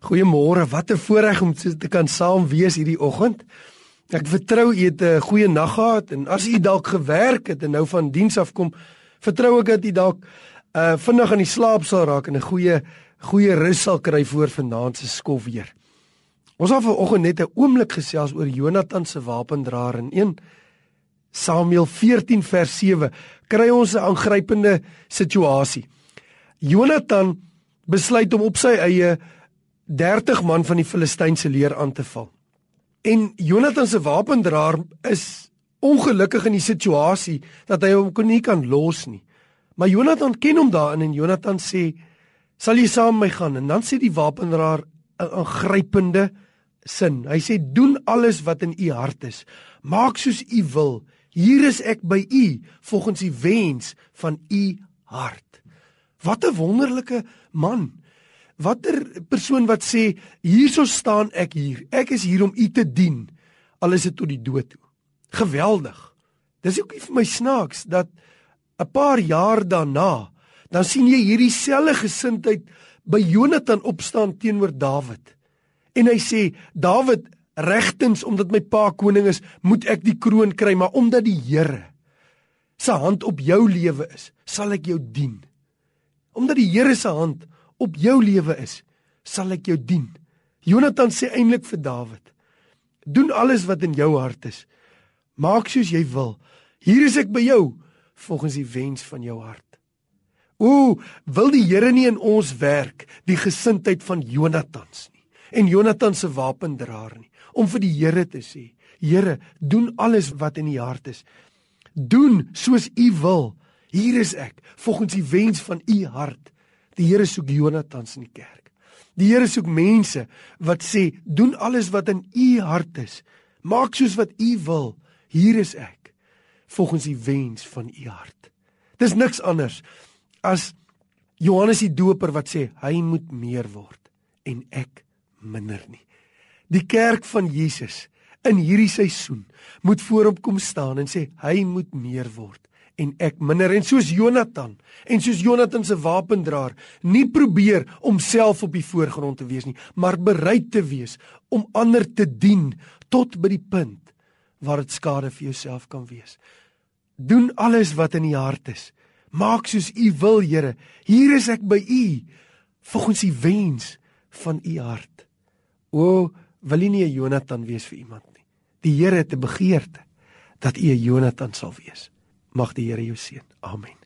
Goeiemôre. Wat 'n voorreg om te kan saam wees hierdie oggend. Ek vertrou u het 'n goeie nag gehad en as u dalk gewerk het en nou van diens af kom, vertrou ek dat u dalk uh vinnig aan die slaap sal raak en 'n goeie goeie rus sal kry voor vanaand se skof weer. Ons het vanoggend net 'n oomblik gesels oor Jonathan se wapendraer in 1 Samuel 14 vers 7 kry ons 'n aangrypende situasie. Jonathan besluit om op sy eie 30 man van die Filistynse leer aan te val. En Jonathan se wapendraer is ongelukkig in die situasie dat hy hom kon nie kan los nie. Maar Jonathan ken hom daarin en Jonathan sê: "Sal jy saam met my gaan?" En dan sê die wapendraer 'n aangrypende sin. Hy sê: "Doen alles wat in u hart is. Maak soos u wil. Hier is ek by u volgens die wens van u hart." Wat 'n wonderlike man watter persoon wat sê hierso staan ek hier. Ek is hier om u te dien al is dit tot die dood toe. Geweldig. Dis ook vir my snaaks dat 'n paar jaar daarna dan sien jy hierdie selfde gesindheid by Jonathan opstaan teenoor Dawid. En hy sê Dawid regtens omdat my pa koning is, moet ek die kroon kry, maar omdat die Here se hand op jou lewe is, sal ek jou dien. Omdat die Here se hand op jou lewe is, sal ek jou dien. Jonathan sê eintlik vir Dawid: Doen alles wat in jou hart is. Maak soos jy wil. Hier is ek by jou volgens die wens van jou hart. O, wil die Here nie in ons werk die gesindheid van Jonathans nie en Jonathan se wapendraer nie om vir die Here te sê: Here, doen alles wat in u hart is. Doen soos u wil. Hier is ek volgens die wens van u hart. Die Here soek Jonathans in die kerk. Die Here soek mense wat sê, doen alles wat in u hart is. Maak soos wat u wil. Hier is ek volgens die wens van u hart. Dis niks anders as Johannes die Doper wat sê hy moet meer word en ek minder nie. Die kerk van Jesus in hierdie seisoen moet voor hom kom staan en sê hy moet meer word en ek minder. En soos Jonathan en soos Jonathan se wapendraer nie probeer om self op die voorgrond te wees nie maar bereid te wees om ander te dien tot by die punt waar dit skade vir jouself kan wees. Doen alles wat in die hart is. Maak soos u wil Here. Hier is ek by u. Volgens die wens van u hart. O wil u nie 'n Jonathan wees vir iemand die Here het 'n begeerte dat u 'n Jonathan sal wees Mag die Here jou seën. Amen.